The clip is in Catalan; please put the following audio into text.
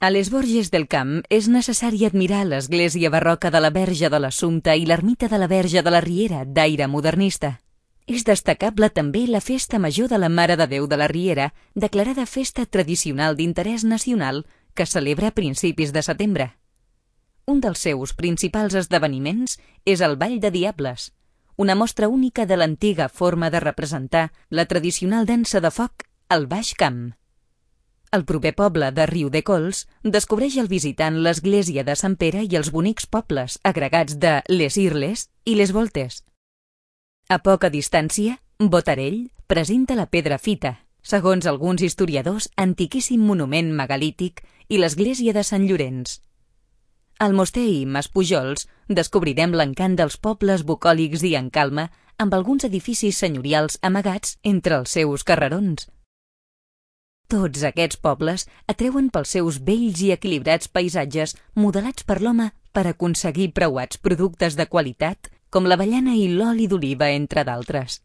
A les Borges del Camp és necessari admirar l'església barroca de la Verge de l'Assumpte i l'ermita de la Verge de la Riera, d'aire modernista. És destacable també la Festa Major de la Mare de Déu de la Riera, declarada festa tradicional d'interès nacional que celebra a principis de setembre. Un dels seus principals esdeveniments és el Ball de Diables, una mostra única de l'antiga forma de representar la tradicional dansa de foc al Baix Camp. El proper poble de Riu de Cols descobreix el visitant l'església de Sant Pere i els bonics pobles agregats de Les Irles i Les Voltes. A poca distància, Botarell presenta la pedra fita, segons alguns historiadors, antiquíssim monument megalític i l'església de Sant Llorenç. Al Moster i Maspujols descobrirem l'encant dels pobles bucòlics i en calma amb alguns edificis senyorials amagats entre els seus carrerons, tots aquests pobles atreuen pels seus bells i equilibrats paisatges modelats per l'home per aconseguir preuats productes de qualitat com l'avellana i l'oli d'oliva, entre d'altres.